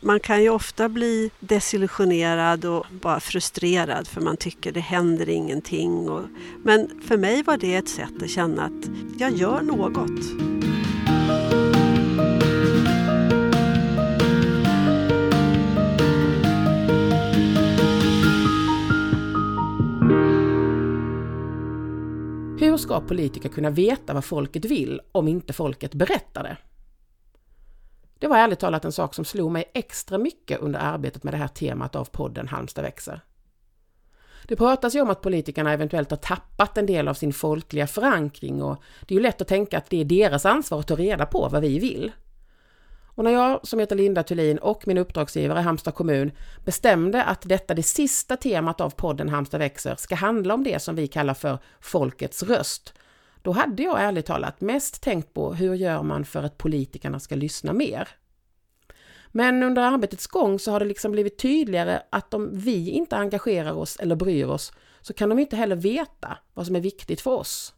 man kan ju ofta bli desillusionerad och bara frustrerad för man tycker det händer ingenting. Och, men för mig var det ett sätt att känna att jag gör något. Hur ska politiker kunna veta vad folket vill om inte folket berättar det? Det var ärligt talat en sak som slog mig extra mycket under arbetet med det här temat av podden Halmstad växer. Det pratas ju om att politikerna eventuellt har tappat en del av sin folkliga förankring och det är ju lätt att tänka att det är deras ansvar att ta reda på vad vi vill. Och när jag, som heter Linda Thulin och min uppdragsgivare Halmstad kommun bestämde att detta det sista temat av podden Halmstad växer ska handla om det som vi kallar för folkets röst, då hade jag ärligt talat mest tänkt på hur gör man för att politikerna ska lyssna mer? Men under arbetets gång så har det liksom blivit tydligare att om vi inte engagerar oss eller bryr oss så kan de inte heller veta vad som är viktigt för oss.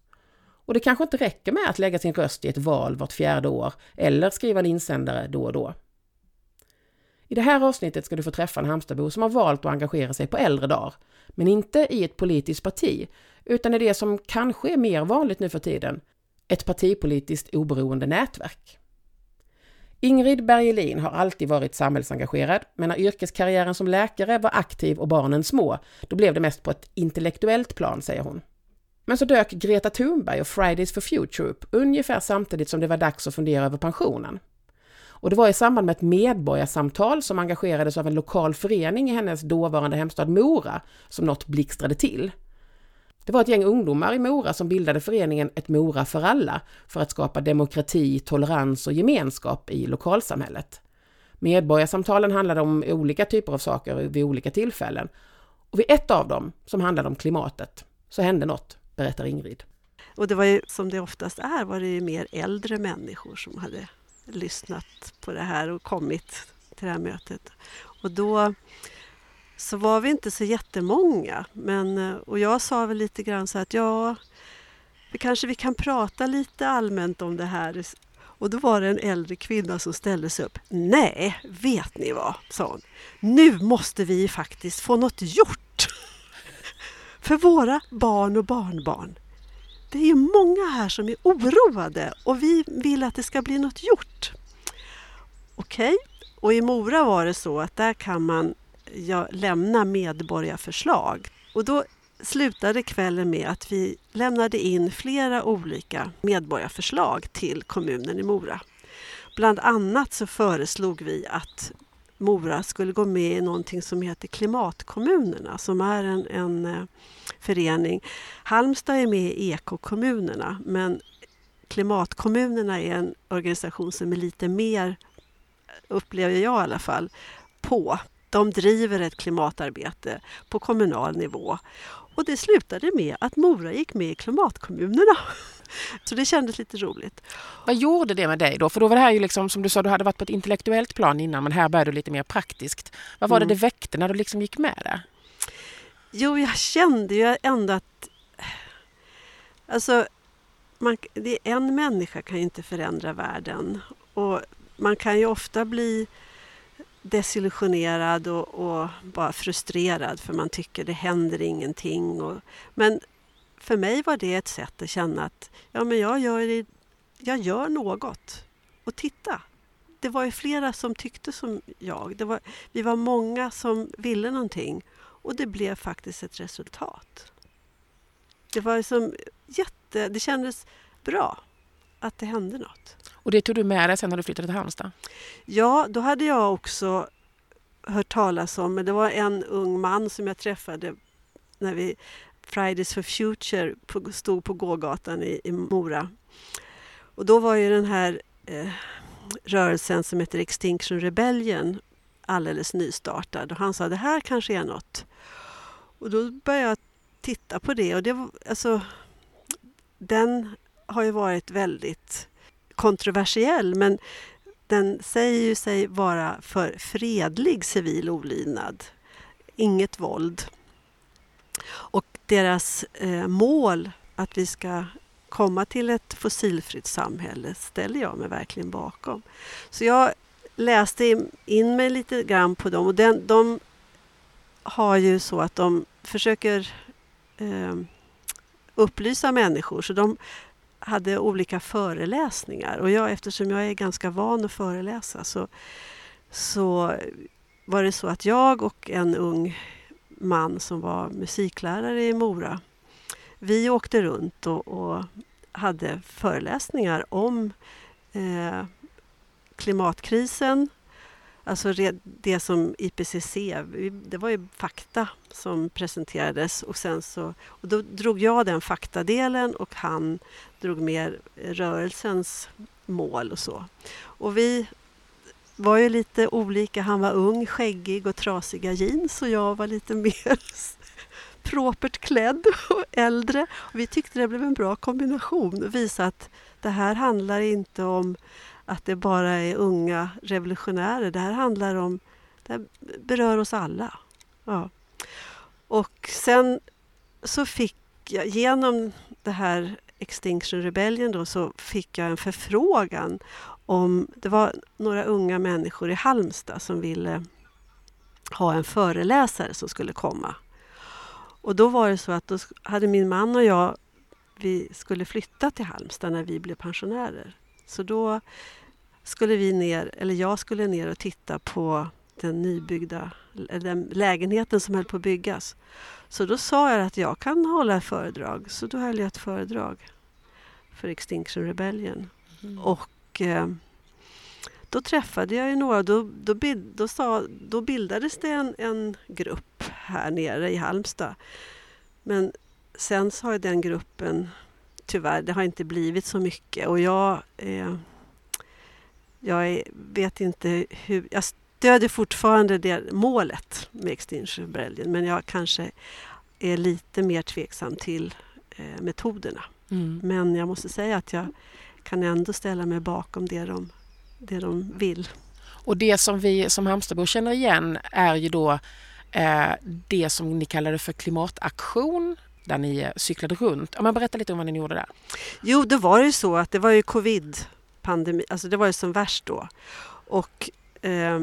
Och det kanske inte räcker med att lägga sin röst i ett val vart fjärde år eller skriva en insändare då och då. I det här avsnittet ska du få träffa en Halmstadbo som har valt att engagera sig på äldre dagar, men inte i ett politiskt parti, utan i det som kanske är mer vanligt nu för tiden, ett partipolitiskt oberoende nätverk. Ingrid Bergelin har alltid varit samhällsengagerad, men när yrkeskarriären som läkare var aktiv och barnen små, då blev det mest på ett intellektuellt plan, säger hon. Men så dök Greta Thunberg och Fridays for Future upp ungefär samtidigt som det var dags att fundera över pensionen. Och det var i samband med ett medborgarsamtal som engagerades av en lokal förening i hennes dåvarande hemstad Mora som något blixtrade till. Det var ett gäng ungdomar i Mora som bildade föreningen Ett Mora för alla för att skapa demokrati, tolerans och gemenskap i lokalsamhället. Medborgarsamtalen handlade om olika typer av saker vid olika tillfällen. Och vid ett av dem, som handlade om klimatet, så hände något, berättar Ingrid. Och det var ju som det oftast är, var det ju mer äldre människor som hade lyssnat på det här och kommit till det här mötet. Och då så var vi inte så jättemånga. Men, eh, och jag sa väl lite grann så att ja, vi kanske vi kan prata lite allmänt om det här. Och då var det en äldre kvinna som ställde sig upp. Nej, vet ni vad, sa hon. Nu måste vi faktiskt få något gjort. För våra barn och barnbarn. Det är ju många här som är oroade och vi vill att det ska bli något gjort. Okej, okay. och i Mora var det så att där kan man jag lämna medborgarförslag. Och då slutade kvällen med att vi lämnade in flera olika medborgarförslag till kommunen i Mora. Bland annat så föreslog vi att Mora skulle gå med i någonting som heter Klimatkommunerna som är en, en eh, förening. Halmstad är med i ekokommunerna men Klimatkommunerna är en organisation som är lite mer, upplever jag i alla fall, på de driver ett klimatarbete på kommunal nivå. Och det slutade med att Mora gick med i klimatkommunerna. Så det kändes lite roligt. Vad gjorde det med dig då? För då var det här ju liksom, som du sa, du hade varit på ett intellektuellt plan innan men här började du lite mer praktiskt. Vad var mm. det det väckte när du liksom gick med det? Jo, jag kände ju ändå att... Alltså, man, det, en människa kan ju inte förändra världen. Och man kan ju ofta bli desillusionerad och, och, bara frustrerad för man tycker det händer ingenting. Och, men för mig var det ett sätt att känna att ja, men jag, gör, jag gör något. Och titta, det var ju flera som tyckte som jag. Det var, vi var många som ville någonting och det blev faktiskt ett resultat. Det var som jätte... Det kändes bra att det hände något. Och det tog du med dig sen när du flyttade till Halmstad? Ja, då hade jag också hört talas om, men det var en ung man som jag träffade när vi Fridays for Future stod på gågatan i, i Mora. Och då var ju den här eh, rörelsen som heter Extinction Rebellion alldeles nystartad och han sa det här kanske är något. Och då började jag titta på det och det var, alltså, den har ju varit väldigt kontroversiell men den säger ju sig vara för fredlig civil olydnad. Inget våld. Och deras eh, mål att vi ska komma till ett fossilfritt samhälle ställer jag mig verkligen bakom. Så jag läste in mig lite grann på dem och den, de har ju så att de försöker eh, upplysa människor. Så de hade olika föreläsningar. Och jag, eftersom jag är ganska van att föreläsa så, så var det så att jag och en ung man som var musiklärare i Mora vi åkte runt och, och hade föreläsningar om eh, klimatkrisen, alltså det som IPCC, det var ju fakta som presenterades och sen så och då drog jag den faktadelen och han drog mer rörelsens mål och så. Och vi var ju lite olika. Han var ung, skäggig och trasiga jeans och jag var lite mer propert klädd och äldre. Och vi tyckte det blev en bra kombination och visa att det här handlar inte om att det bara är unga revolutionärer. Det här handlar om, det här berör oss alla. Ja. Och sen så fick jag, genom det här Extinction Rebellion då, så fick jag en förfrågan om, det var några unga människor i Halmstad som ville ha en föreläsare som skulle komma. Och då var det så att då hade min man och jag, vi skulle flytta till Halmstad när vi blev pensionärer. Så då skulle vi ner, eller jag skulle ner och titta på den nybyggda den lägenheten som höll på att byggas. Så då sa jag att jag kan hålla ett föredrag. Så då höll jag ett föredrag för Extinction Rebellion. Mm. Och eh, då träffade jag ju några. Då, då, då, sa, då bildades det en, en grupp här nere i Halmstad. Men sen så har den gruppen tyvärr, det har inte blivit så mycket och jag eh, jag vet inte hur... Jag stödjer fortfarande det målet med Extinction Rebellion men jag kanske är lite mer tveksam till eh, metoderna. Mm. Men jag måste säga att jag kan ändå ställa mig bakom det de, det de vill. Och det som vi som Halmstadbor känner igen är ju då eh, det som ni kallade för klimataktion där ni cyklade runt. Om man berättar lite om vad ni gjorde där. Jo, det var ju så att det var ju covid pandemi, alltså det var ju som värst då. Och eh,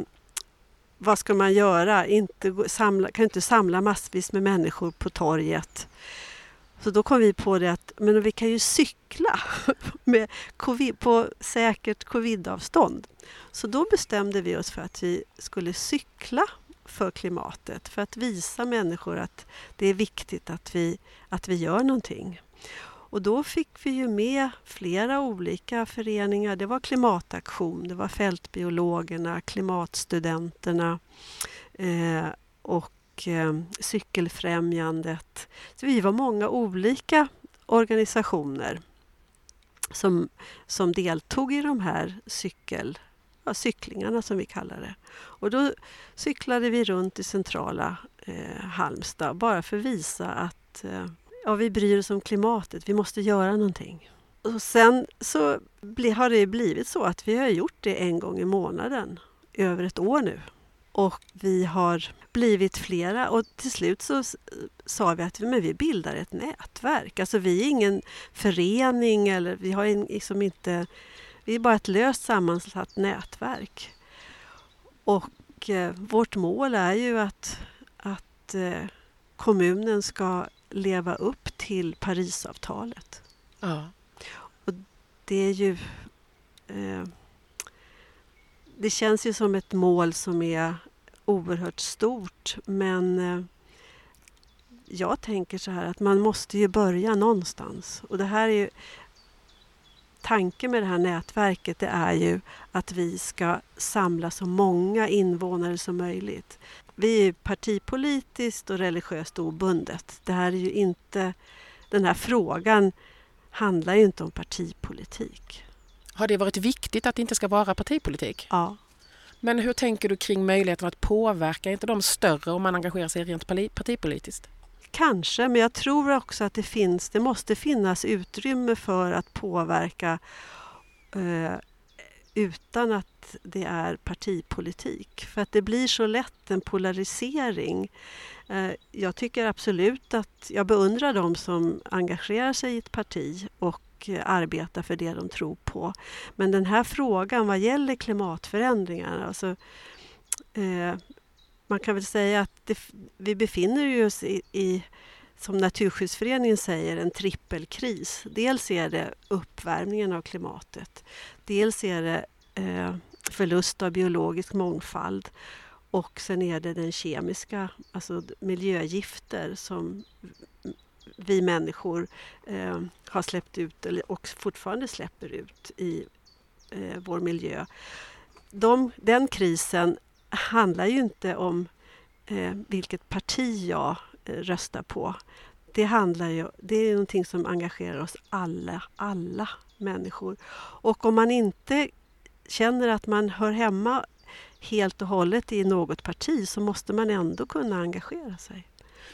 vad ska man göra? Inte samla, kan inte samla massvis med människor på torget. Så då kom vi på det att men vi kan ju cykla med COVID, på säkert covidavstånd. Så då bestämde vi oss för att vi skulle cykla för klimatet för att visa människor att det är viktigt att vi, att vi gör någonting. Och då fick vi ju med flera olika föreningar. Det var Klimataktion, det var Fältbiologerna, Klimatstudenterna eh, och eh, Cykelfrämjandet. Så vi var många olika organisationer som, som deltog i de här cykel, ja, cyklingarna som vi kallar det. Och då cyklade vi runt i centrala eh, Halmstad bara för att visa att eh, ja, vi bryr oss om klimatet, vi måste göra någonting. Och sen så har det blivit så att vi har gjort det en gång i månaden, över ett år nu. Och vi har blivit flera och till slut så sa vi att men vi bildar ett nätverk. Alltså vi är ingen förening eller vi har liksom inte... Vi är bara ett löst sammansatt nätverk. Och eh, vårt mål är ju att, att eh, kommunen ska leva upp till Parisavtalet. Ja. Och det är ju... Eh, det känns ju som ett mål som är oerhört stort men eh, jag tänker så här att man måste ju börja någonstans. Och det här är ju, tanken med det här nätverket det är ju att vi ska samla så många invånare som möjligt. Vi är partipolitiskt och religiöst obundet. Det här är ju inte, den här frågan handlar ju inte om partipolitik. Har det varit viktigt att det inte ska vara partipolitik? Ja. Men hur tänker du kring möjligheten att påverka? Är inte de större om man engagerar sig rent partipolitiskt? Kanske, men jag tror också att det finns, det måste finnas utrymme för att påverka eh, utan att det är partipolitik. För att det blir så lätt en polarisering. Eh, jag tycker absolut att jag beundrar de som engagerar sig i ett parti och eh, och arbeta för det de tror på. Men den här frågan vad gäller klimatförändringar, alltså, eh, man kan väl säga att det, vi befinner oss i, i, som Naturskyddsföreningen säger, en trippelkris. Dels är det uppvärmningen av klimatet. Dels är det eh, förlust av biologisk mångfald och sen är det den kemiska, alltså miljögifter som vi människor eh, har släppt ut eller, och fortfarande släpper ut i eh, vår miljö. De, den krisen handlar ju inte om eh, vilket parti jag eh, röstar på. Det, handlar ju, det är någonting som engagerar oss alla, alla människor. Och om man inte känner att man hör hemma helt och hållet i något parti så måste man ändå kunna engagera sig.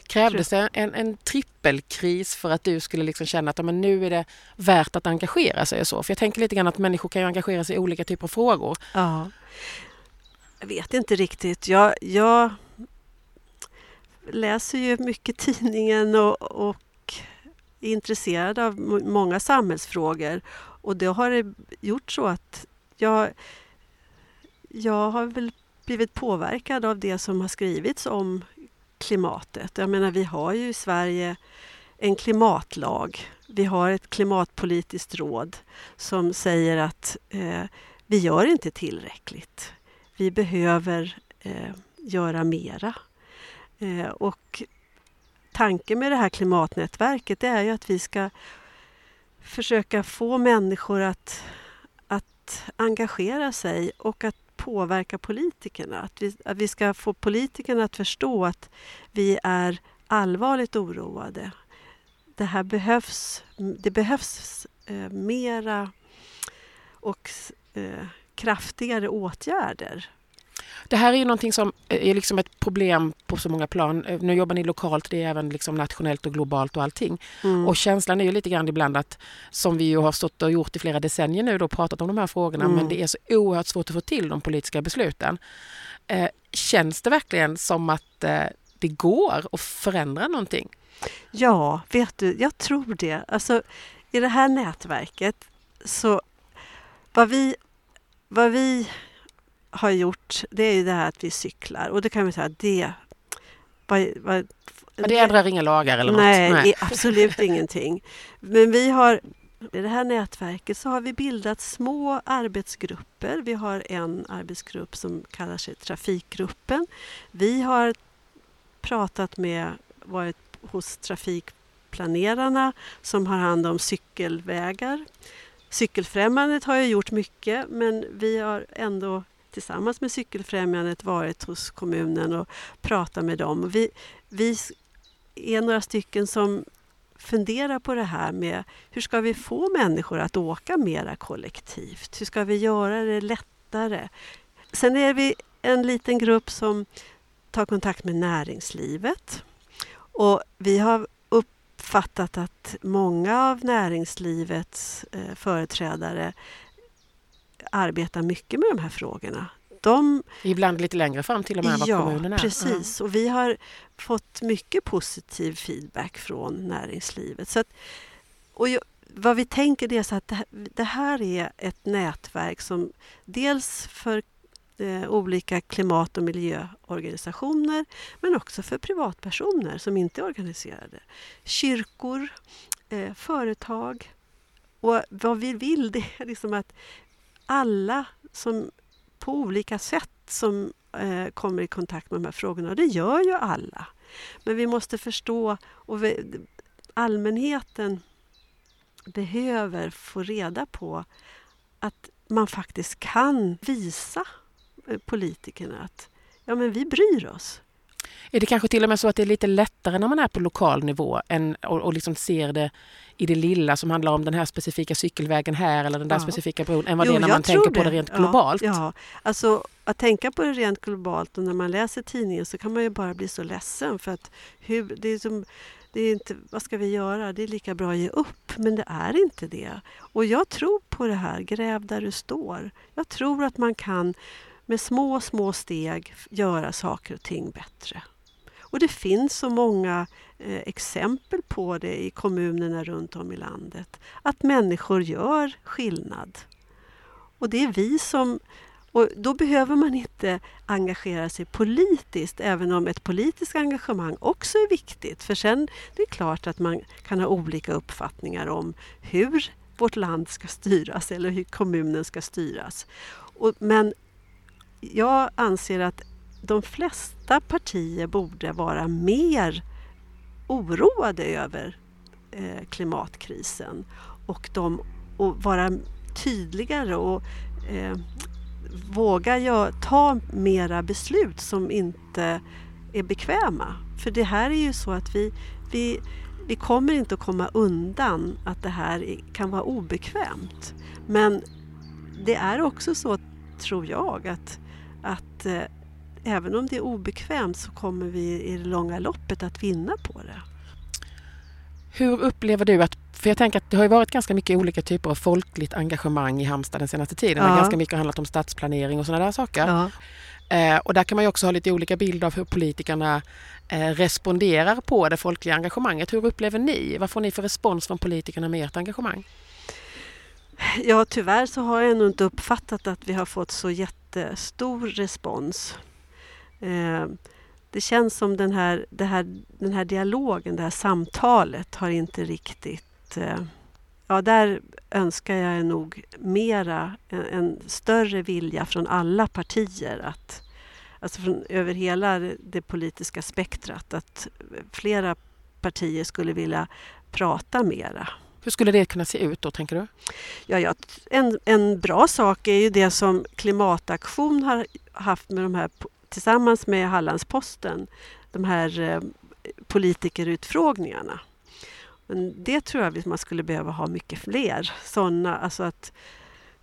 Krävdes det en, en trippelkris för att du skulle liksom känna att men nu är det värt att engagera sig? Och så? För jag tänker lite grann att människor kan engagera sig i olika typer av frågor. Ja. Jag vet inte riktigt. Jag, jag läser ju mycket tidningen och, och intresserad av många samhällsfrågor. Och det har det gjort så att jag, jag har väl blivit påverkad av det som har skrivits om klimatet. Jag menar, vi har ju i Sverige en klimatlag. Vi har ett klimatpolitiskt råd som säger att eh, vi gör inte tillräckligt. Vi behöver eh, göra mera. Eh, och tanken med det här klimatnätverket är ju att vi ska försöka få människor att, att engagera sig och att påverka politikerna. Att vi, att vi ska få politikerna att förstå att vi är allvarligt oroade. Det här behövs, det behövs eh, mera och eh, kraftigare åtgärder det här är ju någonting som är liksom ett problem på så många plan. Nu jobbar ni lokalt, det är även liksom nationellt och globalt och allting. Mm. Och känslan är ju lite grann ibland att, som vi ju har stått och gjort i flera decennier nu då, pratat om de här frågorna, mm. men det är så oerhört svårt att få till de politiska besluten. Eh, känns det verkligen som att eh, det går att förändra någonting? Ja, vet du, jag tror det. Alltså, I det här nätverket så vad vi, vad vi har gjort, det är ju det här att vi cyklar. Och det kan vi säga, det... Vad, vad, Men det ändrar inga lagar eller nej, något? Nej, absolut ingenting. Men vi har i det här nätverket så har vi bildat små arbetsgrupper. Vi har en arbetsgrupp som kallar sig Trafikgruppen. Vi har pratat med, varit hos trafikplanerarna som har hand om cykelvägar. Cykelfrämjandet har ju gjort mycket men vi har ändå tillsammans med Cykelfrämjandet varit hos kommunen och pratat med dem. Vi, vi är några stycken som funderar på det här med hur ska vi få människor att åka mera kollektivt? Hur ska vi göra det lättare? Sen är vi en liten grupp som tar kontakt med näringslivet. Och vi har uppfattat att många av näringslivets eh, företrädare arbetar mycket med de här frågorna. De, Ibland lite längre fram till och med än vad ja, kommunen är. precis. Och vi har fått mycket positiv feedback från näringslivet. Så att, och jag, vad vi tänker är så att det här, det här är ett nätverk som dels för eh, olika klimat och miljöorganisationer men också för privatpersoner som inte är organiserade. Kyrkor, eh, företag. Och vad vi vill det är liksom att alla som på olika sätt som eh, kommer i kontakt med de här frågorna. Och det gör ju alla. Men vi måste förstå och vi, allmänheten behöver få reda på att man faktiskt kan visa eh, politikerna att ja, men vi bryr oss. Är det kanske till och med så att det är lite lättare när man är på lokal nivå än, och, och liksom ser det i det lilla som handlar om den här specifika cykelvägen här eller den där ja. specifika bron än vad jo, det är när man tänker det. på det rent ja, globalt? Ja, alltså att tänka på det rent globalt och när man läser tidningen så kan man ju bara bli så ledsen för att hur, det är som det är inte, vad ska vi göra? Det är lika bra att ge upp, men det är inte det. Och jag tror på det här, gräv där du står. Jag tror att man kan med små, små steg göra saker och ting bättre. Och det finns så många eh, exempel på det i kommunerna runt om i landet. Att människor gör skillnad. Och det är vi som och då behöver man inte engagera sig politiskt, även om ett politiskt engagemang också är viktigt. För sen, det är klart att man kan ha olika uppfattningar om hur vårt land ska styras eller hur kommunen ska styras. Och, men jag anser att de flesta partier borde vara mer oroade över eh, klimatkrisen och, de, och vara tydligare och eh, våga jag ta mera beslut som inte är bekväma. För det här är ju så att vi, vi, vi kommer inte att komma undan att det här kan vara obekvämt. Men det är också så, tror jag, att, att eh, även om det är obekvämt så kommer vi i det långa loppet att vinna på det. Hur upplever du att för jag tänker att det har varit ganska mycket olika typer av folkligt engagemang i Halmstad den senaste tiden. Ja. Ganska mycket har handlat om stadsplanering och sådana där saker. Ja. Eh, och där kan man ju också ha lite olika bild av hur politikerna eh, responderar på det folkliga engagemanget. Hur upplever ni? Vad får ni för respons från politikerna med ert engagemang? Ja, tyvärr så har jag nog inte uppfattat att vi har fått så jättestor respons. Eh, det känns som den här, här, den här dialogen, det här samtalet har inte riktigt Eh, ja, där önskar jag nog mera, en, en, större vilja från alla partier att Alltså från, över hela det politiska spektrat att flera partier skulle vilja prata mera. Hur skulle det kunna se ut då, tänker du? Ja, ja, en, en bra sak är ju det som Klimataktion har haft med de här, tillsammans med Hallandsposten, de här eh, politikerutfrågningarna. Men det tror jag man skulle behöva ha mycket fler sådana. Alltså att,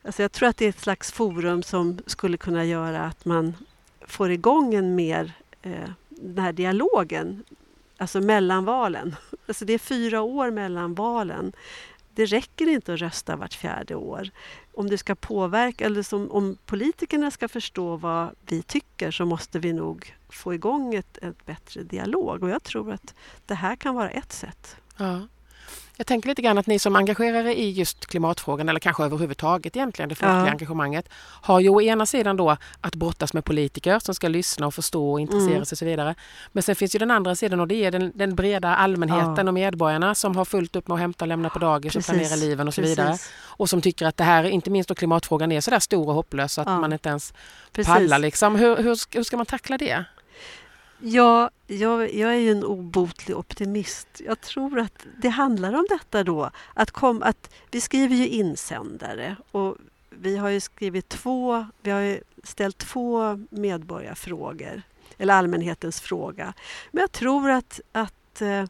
alltså jag tror att det är ett slags forum som skulle kunna göra att man får igång en mer eh, den här dialogen, alltså mellan valen. Alltså det är fyra år mellan valen. Det räcker inte att rösta vart fjärde år. Om det ska påverka, eller som, om politikerna ska förstå vad vi tycker så måste vi nog få igång ett, ett bättre dialog. Och jag tror att det här kan vara ett sätt. Ja. Jag tänker lite grann att ni som engagerar er i just klimatfrågan eller kanske överhuvudtaget egentligen det folkliga ja. engagemanget har ju å ena sidan då att brottas med politiker som ska lyssna och förstå och intressera mm. sig och så vidare. Men sen finns ju den andra sidan och det är den, den breda allmänheten ja. och medborgarna som har fullt upp med att hämta och lämna på dagis Precis. och planera liven och så Precis. vidare. Och som tycker att det här, inte minst då klimatfrågan, är så där stor och hopplös att ja. man inte ens Precis. pallar liksom. Hur, hur, hur ska man tackla det? Ja, jag, jag är ju en obotlig optimist. Jag tror att det handlar om detta då. Att, kom, att vi skriver ju insändare och vi har ju skrivit två, vi har ställt två medborgarfrågor, eller allmänhetens fråga. Men jag tror att, att eh,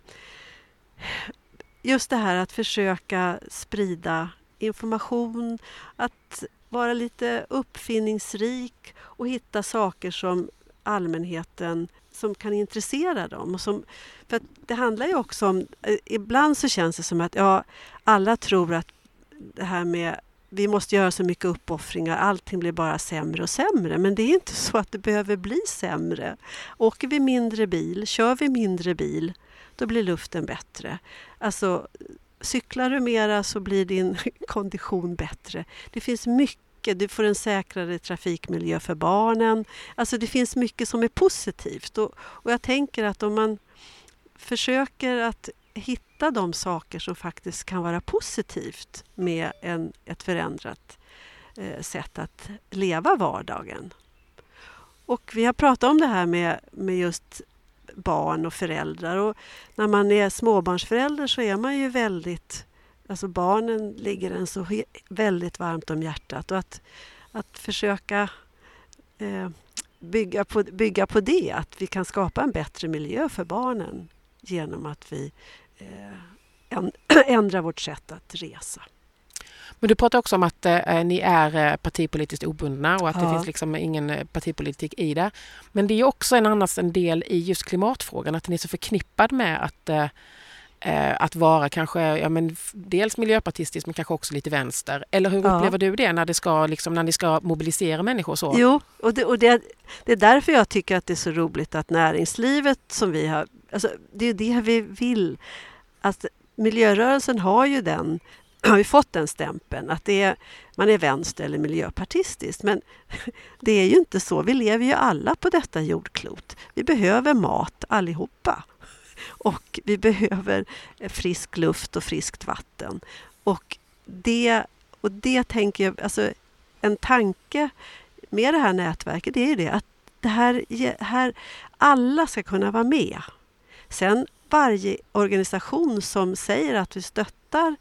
just det här att försöka sprida information, att vara lite uppfinningsrik och hitta saker som allmänheten som kan intressera dem. Och som, för det handlar ju också om... Eh, ibland så känns det som att ja, alla tror att det här med vi måste göra så mycket uppoffringar, allting blir bara sämre och sämre. Men det är inte så att det behöver bli sämre. Åker vi mindre bil, kör vi mindre bil, då blir luften bättre. Alltså, cyklar du mera så blir din kondition bättre. Det finns mycket mycket. Du får en säkrare trafikmiljö för barnen. Alltså det finns mycket som är positivt. Och, och jag tänker att om man försöker att hitta de saker som faktiskt kan vara positivt med en, ett förändrat eh, sätt att leva vardagen. Och vi har pratat om det här med, med just barn och föräldrar. Och när man är småbarnsförälder så är man ju väldigt Alltså barnen ligger en så väldigt varmt om hjärtat och att, att försöka eh, bygga, på, bygga på det, att vi kan skapa en bättre miljö för barnen genom att vi eh, ändrar vårt sätt att resa. Men du pratar också om att eh, ni är eh, partipolitiskt obundna och att ja. det finns liksom ingen eh, partipolitik i det. Men det är också en annan del i just klimatfrågan, att ni är så förknippad med att eh, att vara kanske, ja men dels miljöpartistisk men kanske också lite vänster. Eller hur Ja. upplever du det när, det ska, liksom, när ni ska mobilisera människor så? Jo, och, det, och det, det är därför jag tycker att det är så roligt att näringslivet som vi har... Alltså, det är det vi vill. Att miljörörelsen har ju den har ju fått den stämpeln att det är, man är vänster eller miljöpartistisk. Men det är ju inte så. Vi lever ju alla på detta jordklot. Vi behöver mat allihopa. Och vi behöver eh, frisk luft och friskt vatten. Och det, och det tänker jag, alltså en tanke med det här nätverket det är ju det att det här, här, alla ska kunna vara med. Sen varje organisation som säger att vi stöttar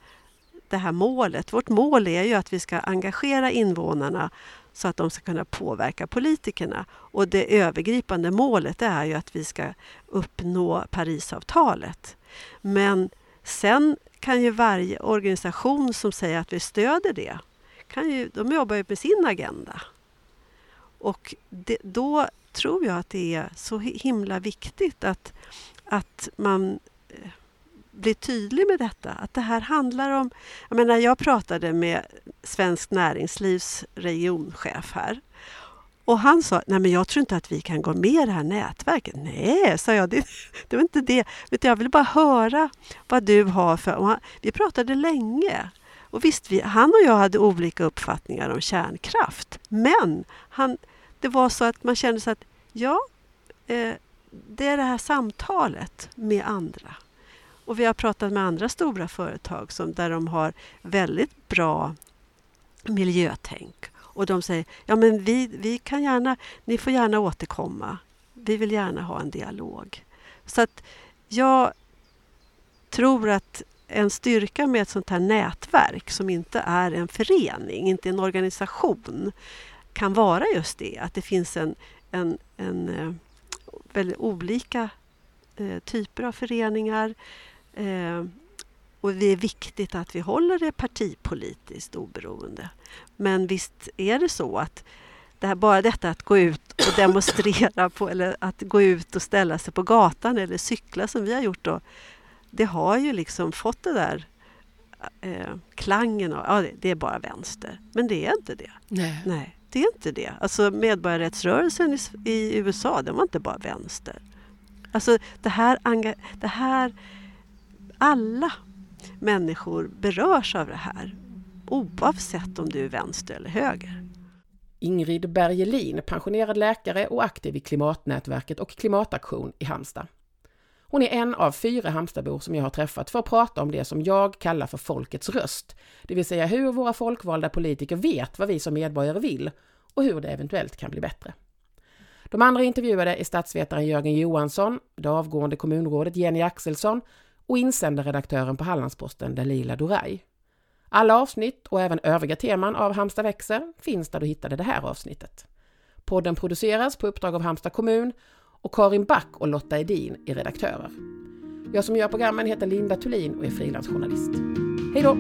det här målet. Vårt mål är ju att vi ska engagera invånarna så att de ska kunna påverka politikerna. Och det övergripande målet är ju att vi ska uppnå Parisavtalet. Men sen kan ju varje organisation som säger att vi stöder det, kan ju, de jobbar ju med sin agenda. Och det, då tror jag att det är så himla viktigt att, att man eh, bli tydlig med detta. Att det här handlar om... Jag menar, jag pratade med Svenskt Näringslivs regionchef här. Och han sa, nej men jag tror inte att vi kan gå med i det här nätverket. Nej, sa jag, det, det var inte det. Jag vill bara höra vad du har för... Han, vi pratade länge. Och visst, vi, han och jag hade olika uppfattningar om kärnkraft. Men han, det var så att man kände så att, ja, eh, det är det här samtalet med andra. Och vi har pratat med andra stora företag som, där de har väldigt bra miljötänk. Och de säger, ja men vi, vi kan gärna, ni får gärna återkomma. Vi vill gärna ha en dialog. Så att jag tror att en styrka med ett sånt här nätverk som inte är en förening, inte en organisation, kan vara just det, att det finns en, en, en eh, väldigt olika eh, typer av föreningar. Eh, och det är viktigt att vi håller det partipolitiskt oberoende. Men visst är det så att det här, bara detta att gå ut och demonstrera på, eller att gå ut och ställa sig på gatan eller cykla som vi har gjort då, det har ju liksom fått det där eh, klangen av, ja det är bara vänster. Men det är inte det. Nej. Nej, det är inte det. Alltså medborgarrättsrörelsen i, i USA, den var inte bara vänster. Alltså det här, det här, alla människor berörs av det här oavsett om du är vänster eller höger. Ingrid Bergelin, pensionerad läkare och aktiv i Klimatnätverket och Klimataktion i Halmstad. Hon är en av fyra Halmstadbor som jag har träffat för att prata om det som jag kallar för folkets röst, det vill säga hur våra folkvalda politiker vet vad vi som medborgare vill och hur det eventuellt kan bli bättre. De andra intervjuade är statsvetaren Jörgen Johansson, det avgående kommunrådet Jenny Axelsson och insändarredaktören på Hallandsposten Dalila Doraj. Alla avsnitt och även övriga teman av Halmstad växer finns där du hittade det här avsnittet. Podden produceras på uppdrag av Halmstad kommun och Karin Back och Lotta Edin är redaktörer. Jag som gör programmen heter Linda Thulin och är frilansjournalist. Hej då!